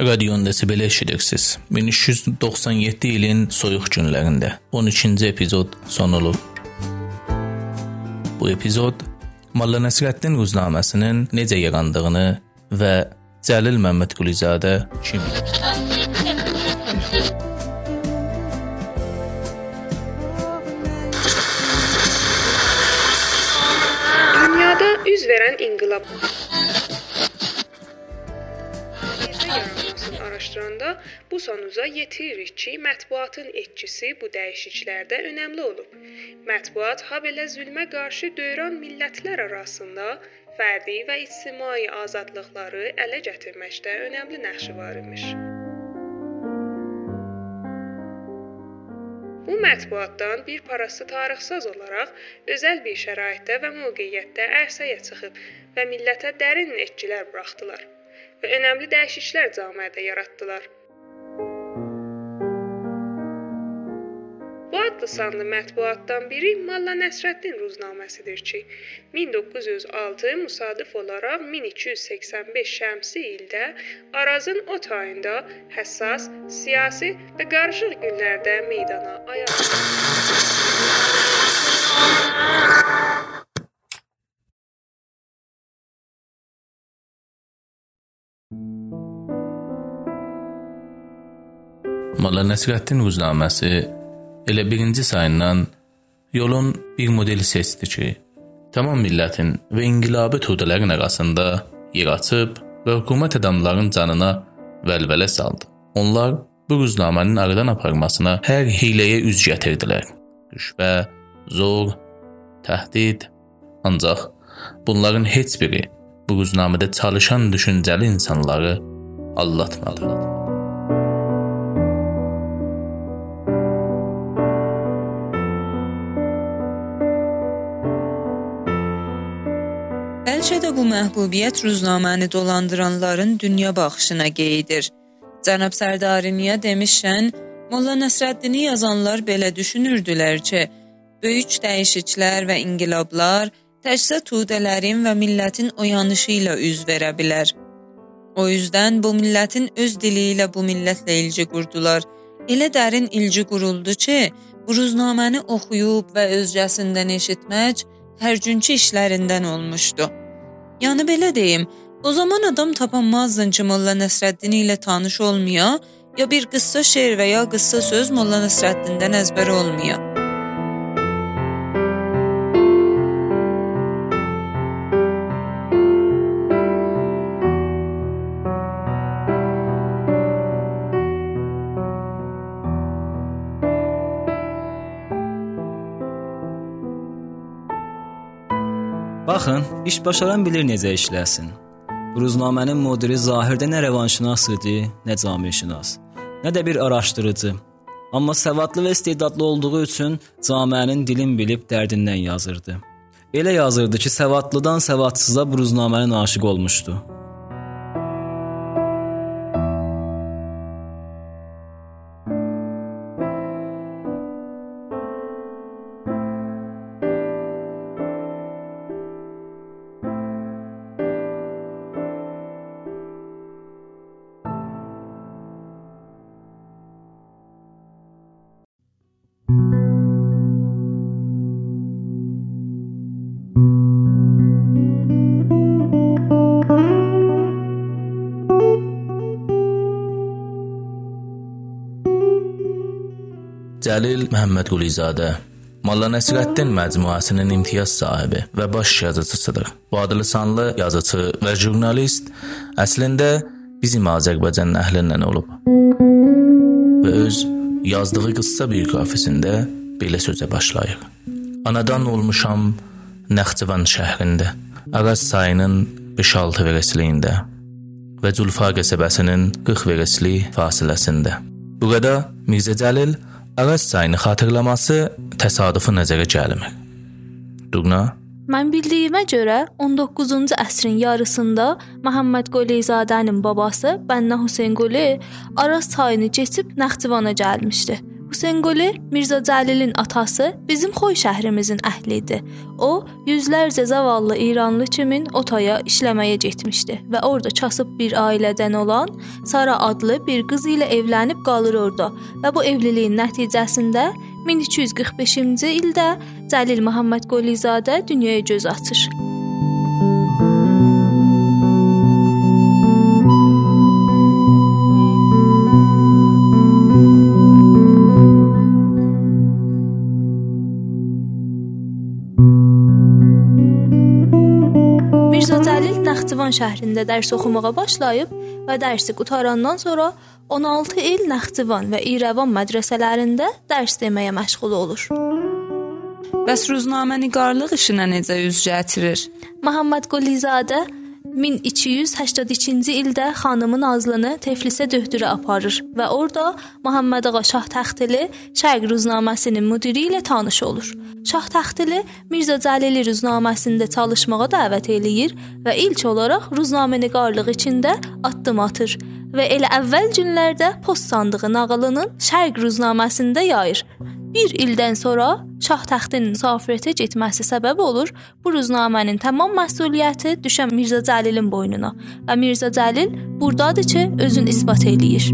Radionda belə eşidirsiniz. 1397 ilin soyuq günlərində 12-ci epizod son olub. Bu epizod Molla Nəsrəddin ruznaməsinin necə yarandığını və Cəlil Məmmədqulizadə kimdir? Verən inqilab yaranmasını araşdıranda bu sonuca yetiririk ki, mətbuatın etkisi bu dəyişikliklərdə önəmli olub. Mətbuat habelə zülmə qarşı döyran millətlər arasında fərdi və ictimai azadlıqları ələ gətirməkdə önəmli nəqşi var imiş. Bu mətbuatdan bir parası tarixsaz olaraq özəl bir şəraitdə və mövqeyiyyətdə ərsəyə çıxıb və millətə dərin etkilər buraxdılar və önəmli dəyişikliklər cəmiyyətdə yaratdılar. Bu adlı sanlı mətbuatdan biri Molla Nəsrəddin ruznaməsidir ki, 1906 müsadif olaraq 1285 şəmsi ildə Arazın o tayında həssas, siyasi və qarışıq günlərdə meydana ayaq Molla Nəsrəddin ruznaməsi elə birinci sayından yolun bir modeli seçdi ki, tamam millətin və inqilabi tudələrin arasında yer açıb və hökumət adamların canına vəlvələ saldı. Onlar bu ruznamənin aradan aparmasına hər hiləyə üz gətirdilər. Rüşvə, zor, təhdid, ancaq bunların heç biri bu ruznamədə çalışan düşüncəli insanları aldatmadı. Bu məhbubiyyət ruznaməni dolandıranların dünya baxışına qeydir. Cənab Sərdariniyə demişən, Molla Nəsrəddini yazanlar belə düşünürdülər ki, böyük dəyişikliklər və inqilablar təkcə tudələrin və millətin oyanışı ilə üz verə bilər. O yüzdən bu millətin öz dili ilə bu millətlə ilgi qurdular. Elə dərin ilgi quruldu ki, bu ruznaməni oxuyub və özcəsindən eşitmək hər günkü işlərindən olmuşdu. Yəni belə deyim, o zaman adam tapanmazdın ki, Molla Nəsrəddin ilə tanış olmaya, ya bir qıssa şeir və ya qıssa söz Molla Nəsrəddindən əzbər olmaya. Baxın, iş başaran bilir necə işləsin. Bu ruznamənin müdiri zahirdə nə rəvanşünas idi, nə cəmiyyətşünas, nə də bir araşdırıcı. Amma savadlı və istedadlı olduğu üçün cəmiyyənin dilin bilib dərdindən yazırdı. Elə yazırdı ki, savadlıdan savadsıza bu ruznamənin aşiq olmuşdu. Cəlil Məhəmmədqulizadə Molla Nəsrəddin məcmuəsinin imtiyaz sahibi və baş yazıçısıdır. Bu adlı sanlı yazıçı və jurnalist əslində bizim Azərbaycan əhlindən olub. Və öz yazdığı qıssa bioqrafisində belə sözə başlayır. Anadan olmuşam Naxçıvan şəhrində, Araz çayının 5-6 verəsliyində və Culfa qəsəbəsinin 40 verəsli fasiləsində. Burada Mirzə Cəlil Araz çayını xatırlaması təsadüfi nəzərə gəlmir. Durna Mən bildiyimə görə 19-cu əsrin yarısında Məhəmməd Quleyzadənin babası Bənna Hüseyn Quli Araz çayını keçib Naxçıvana gəlmişdi. Bu Yüksengoli Mirzə Cəlilin atası bizim Xoy şəhrimizin əhlidir. O, yüzlərcə zavallı İranlı kimin otaya işləməyə getmişdi və orada kasıb bir ailədən olan Sara adlı bir qız ilə evlənib qalır orada və bu evliliyin nəticəsində 1245-ci ildə Cəlil Məhəmməd Qolizadə dünyaya göz açır. Şəhrində dərs oxumağa başlayıb və dərsi qutarandan sonra 16 il Naxçıvan və İrəvan mədrəsələrində dərs deməyə məşğul olur. Bəs ruznamenigarlıq işinə necə üz gətirir? Məhəmməd Qulizadə 1282-ci ildə xanımın Nazlını Tiflisə döhdürə aparır və orada Məhəmməd ağa Şah Təxtili Şərq ruznaməsinin müdiri ilə tanış olur. Şah Təxtili Mirzə Cəlili ruznaməsində çalışmağa dəvət eləyir və ilk olaraq ruznamenigarlıq içində addım atır və elə əvvəl günlərdə post sandığı nağılının Şərq ruznaməsində yayır. Bir ildən sonra şah təxtinin müsafirətə getməsi səbəb olur. Bu ruznamənin tamam məsuliyyəti düşən Mirzə Cəlilin boynuna və Mirzə Cəlil burdadır ki, özün isbat eləyir.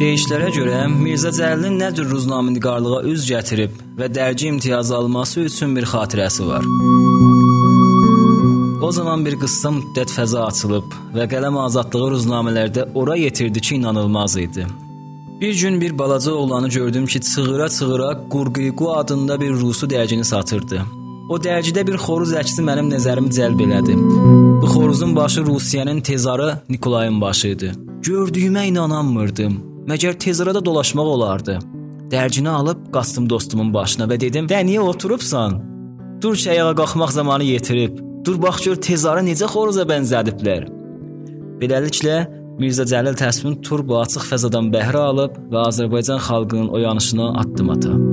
Deyişlərə görə Mirzə Cəlilin nə cür ruznamenigarlığa üz gətirib və dərci imtiyazı alması üçün bir xatirəsi var. O zaman bir qısa müddət fəza açılıb və qələm azadlığı ruznamələrdə ora yetirdi ki, inanılmaz idi. Bir gün bir balaca oğlanı gördüm ki, çığıra-çığıra Qurqiqu adında bir rusu dərgini satırdı. O dərgidə bir xoruz əksi mənim nəzərimi cəlb elədi. Bu xoruzun başı Rusiyanın tezarı Nikolayın başı idi. Gördüyümə inanamırdım. Məgər tezarada dolaşmaq olardı. Dərgini alıb qastım dostumun başına və dedim: "Də niyə oturubsan? Dur ki, ayağa qalxmaq zamanı yetirib. Dur bax gör tezarı necə xoruza bənzədiblər." Beləliklə Mirzə Cəlil təsvirin turbo açıq fəzadan bəhrə alıb və Azərbaycan xalqının oyanışına addım ata.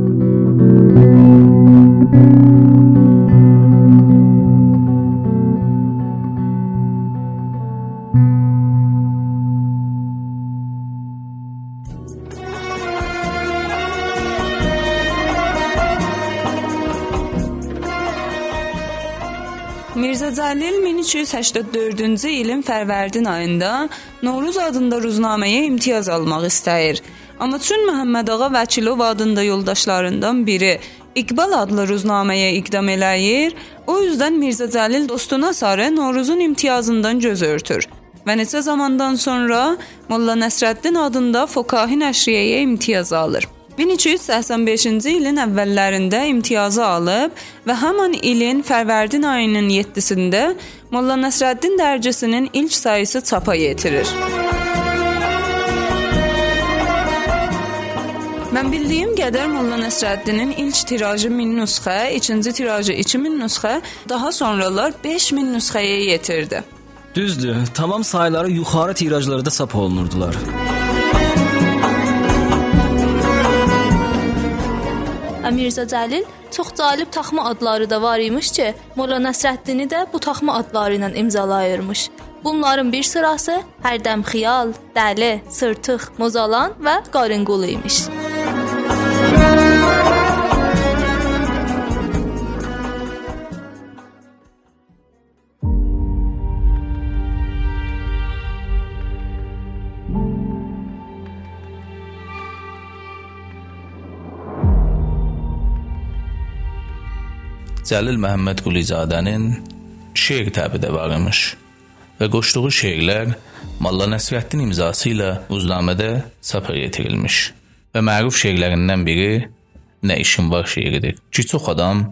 Cəlil 1384-cü ilin Fərvərdin ayında Novruz adında ruznaməyə imtiyaz almaq istəyir. Amma çün Məhəmməd ağa Vəkilov adında yoldaşlarından biri İqbal adlı ruznaməyə iqdam eləyir. O yüzden Mirzə Cəlil dostuna sarı Novruzun imtiyazından göz örtür. Və neçə zamandan sonra Molla Nəsrəddin adında Fokahi nəşriyyəyə imtiyaz alır. 1385-ci ilin əvvəllərində imtiyazı alıb və həmin ilin Fərvərdin ayının 7-sində Molla Nəsrəddin dərgisinin ilk sayısı çapa yetirir. Mən bildiyim qədər Molla Nəsrəddinin ilk tirajı 1000 nüsxə, ikinci tirajı 2000 nüsxə, daha sonralar 5000 nüsxəyə yetirdi. Düzdür, tamam sayıları yuxarı tirajlarda çap olunurdular. Mirzə Cəlil çox cəlib taxma adları da var imiş ki, Molla Nəsrəddini də bu taxma adları ilə imzalayırmış. Bunların bir sırası Hərdəm Xiyal, Dəli, Sırtıq, Mozalan və Qarınqulu imiş. Cəlil Məhəmməd Qulizadənin şeir təbi də var imiş və qoşduğu şeirlər Molla Nəsrəddin imzası ilə Uznamədə çapa yetirilmiş və məruf şeirlərindən biri Nə işin var şeiridir ki, çox adam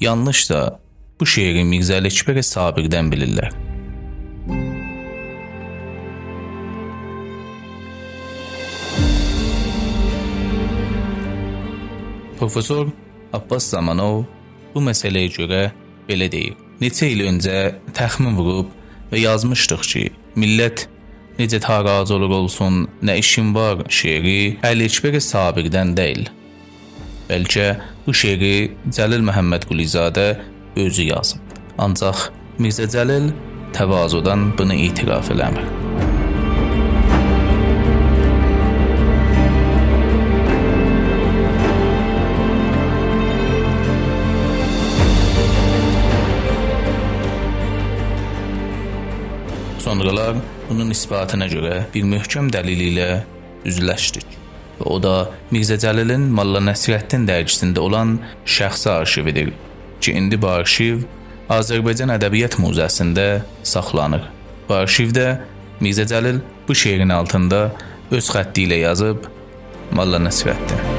yanlış da bu şeiri Mirzə Ələkbər Sabirdən bilirlər. Professor Abbas Zamanov bu məsələyə görə belə deyir. Neçə il öncə təxmin vurub və yazmışdıq ki, millət necə taraz olur olsun, nə işin var şeiri Əli-Əkbər Sabirdən deyil. Bəlkə bu şeiri Cəlil Məhəmməd Qulizadə özü yazıb. Ancaq Mirzə Cəlil təvazudan bunu etiraf eləmir. Sonralar bunun isbatına görə bir möhkəm dəlil ilə üzləşdik. Və o da Mirzə Cəlilin Molla Nəsrəddin dərgisində olan şəxsi arşividir ki, indi bu arşiv Azərbaycan Ədəbiyyat Muzeyində saxlanır. Bu arşivdə Mirzə Cəlil bu şeirin altında öz xətti ilə yazıb Molla Nəsrəddin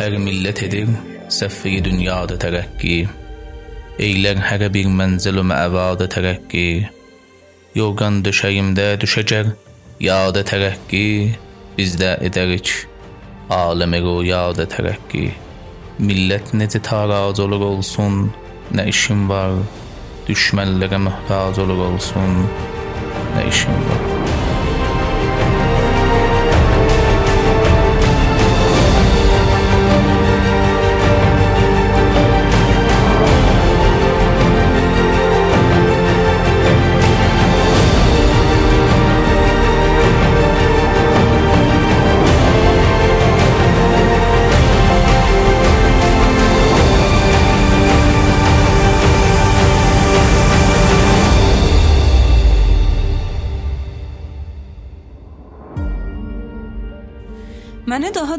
Hər millət edir səffi dünyada tərəqqi. Eylər hərə bir mənzil və məvada tərəqqi. Yorğan döşəyimdə düşəcər yada tərəqqi. Biz də edərik aləmi rüyada tərəqqi. Millət necə tarac olur olsun, nə işim var? Düşmənlərə möhtac olur olsun, nə işim var?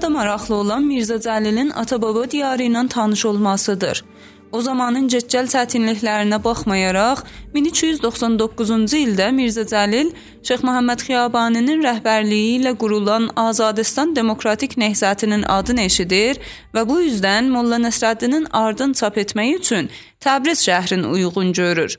Da maraqlı olan Mirzə Cəlilin ata-baba diyarı ilə tanış olmasıdır. O zamanın cəccəl çətinliklərinə baxmayaraq 1399-cu ildə Mirzə Cəlil Şeyx Məhəmməd Xiyabaninin rəhbərliyi ilə qurulan Azadistan Demokratik Nehzətinin adını eşidir və bu üzdən Molla Nəsrəddinin ardın çap etmək üçün Təbriz şəhrini uyğun görür.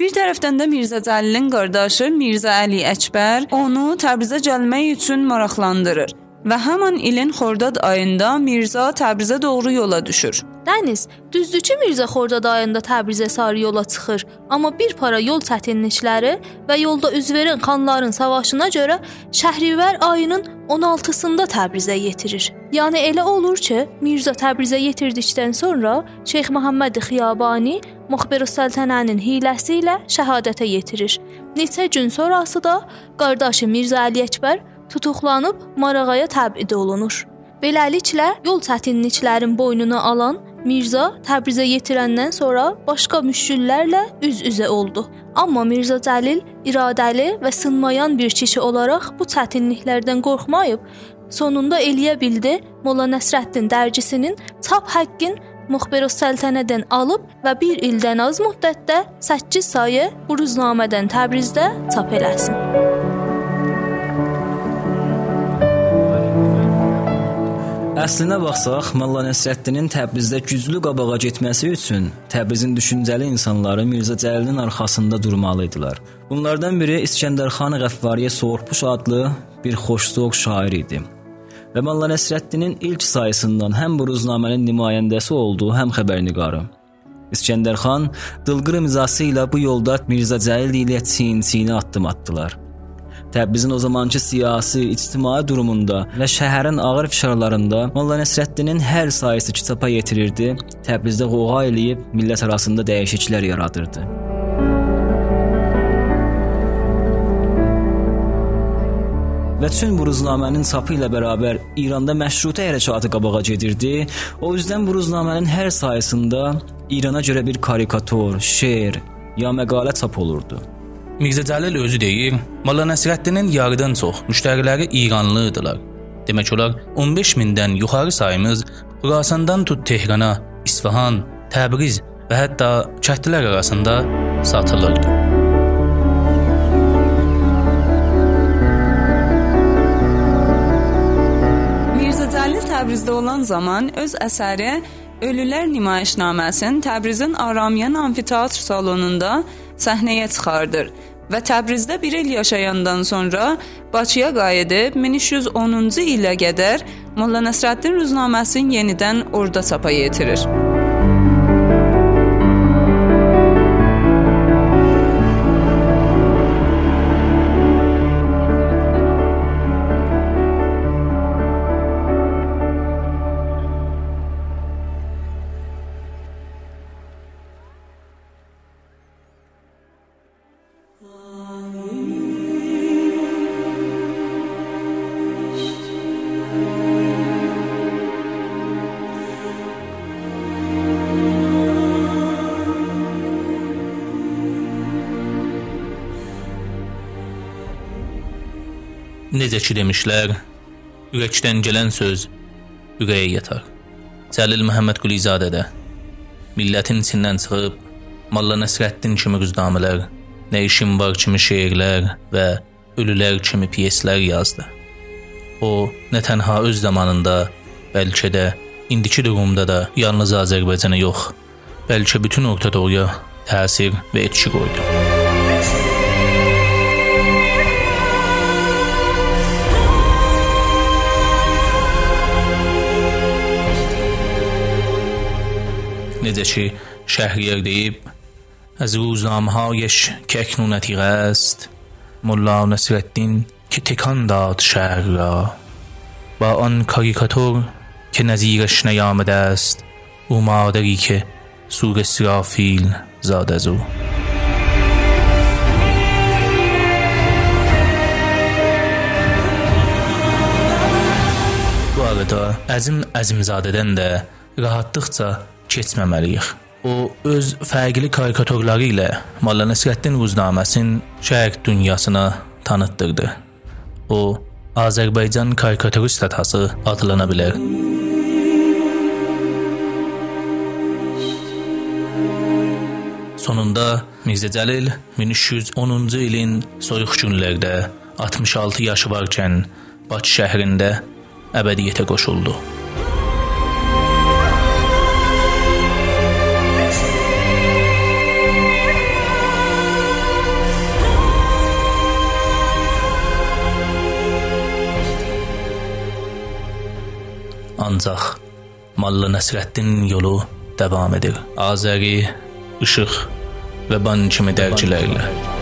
Bir tərəfdən də Mirzə Cəlilin qardaşı Mirzə Əli Əkbər onu Təbrizə gəlmək üçün maraqlandırır və həmin ilin Xordad ayında Mirzə Təbrizə doğru yola düşür. Dəniz, düzdür ki, Mirzə Xordad ayında Təbrizə sarı yola çıxır, amma bir para yol çətinlikləri və yolda üz verən xanların savaşına görə Şəhrivər ayının 16-sında Təbrizə yetirir. Yəni elə olur ki, Mirzə Təbrizə yetirdikdən sonra Şeyx Məhəmməd Xiyabani Muxbir Səltənənin hiləsi ilə şəhadətə yetirir. Neçə gün sonrası da qardaşı Mirzə Əli Əkbər tutuqlanıb Marağaya təbid olunur. Beləliklə, yol çətinliklərin boynuna alan Mirzə Təbrizə yetirəndən sonra başqa müşkillərlə üz-üzə oldu. Amma Mirzə Cəlil iradəli və sınmayan bir kişi olaraq bu çətinliklərdən qorxmayıb, sonunda eləyə bildi. Molla Nəsrəddin dərgisinin çap haqqın Muxbir Səltənədən alıb və 1 ildən az müddətdə 8 sayı bu ruznamədən Təbrizdə çap eləsin. Əslinə baxsaq, Molla Nəsrəddinin Təbrizdə güclü qabağa getməsi üçün Təbrizin düşüncəli insanları Mirzə Cəlilin arxasında durmalı idilər. Bunlardan biri İskəndərxan Qəffariyə Soğurpuş adlı bir xoşsoğ şair idi. Və Molla Nəsrəddinin ilk sayısından həm bu ruznamənin nümayəndəsi oldu, həm xəbərnigarı. İskəndərxan dılqır imzası ilə bu yolda Mirzə Cəlil ilə çiyin-çiyinə addım atdılar. Təbrizin o zamankı siyasi, ictimai durumunda və şəhərin ağır fişarlarında Molla Nəsrəddinin hər sayısı kitaba yetirirdi, Təbrizdə qoğa eləyib millət arasında dəyişikliklər yaradırdı. Və çün bu ruznamənin çapı ilə bərabər İranda məşrutə hərəkatı qabağa gedirdi. O üzdən bu ruznamənin hər sayəsində İrana görə bir karikatur, şeir ya məqalə çap olurdu. Mirzə Cəlil özü deyir, Molla Nəsrəddinin yarıdan çox müştəriləri İranlı idilər. Demək olar 15 mindən yuxarı sayımız Xurasandan tut Tehrana, İsfahan, Təbriz və hətta kəndlər arasında satılırdı. Mirzə Cəlil Təbrizdə olan zaman öz əsəri Ölülər nümayişnaməsini Təbrizin Aramiyan amfiteatr salonunda səhnəyə çıxardır və Təbrizdə 1 il yaşayandan sonra Bakıya qayıdıb 1310-cu ilə qədər Molla Nəsrəddin ruznaməsini yenidən orada çapa yetirir. Necə ki demişlər, ürəkdən gələn söz ürəyə yatar. Cəlil Məhəmməd Qulizadə də millətin içindən çıxıb Molla Nəsrəddin kimi rüznamələr, Nə işim var kimi şeirlər və Ölülər kimi pyeslər yazdı. O, nə tənha öz zamanında, bəlkə də indiki durumda da yalnız Azərbaycana yox, bəlkə bütün Orta Doğuya təsir və etki qoydu. Necə ki, Şəhriyar deyib, از روزنامه‌هایش که اکنون عتیق است ملا نصرالدین که تکان داد شهر را با آن کاریکاتور که نظیرش نیامده است او مادری که سور سرافیل زاد از او Bu arada Əzim Əzimzadədən də rahatlıqca keçməməliyik. O öz fərqli karikaturları ilə Molla Nəsrəddin Ruznaməsinin şərq dünyasına tanıtdırdı. O Azərbaycan karikaturist atası adlana bilər. Sonunda Mirzə Cəlil 1310-cu ilin soyuq günlərdə 66 yaşı varkən Bakı şəhərində əbədiyyətə qoşuldu. Ancaq Molla Nəsrəddin yolu davam edir. Azəri, işıq və ban kimi dərcilərlə.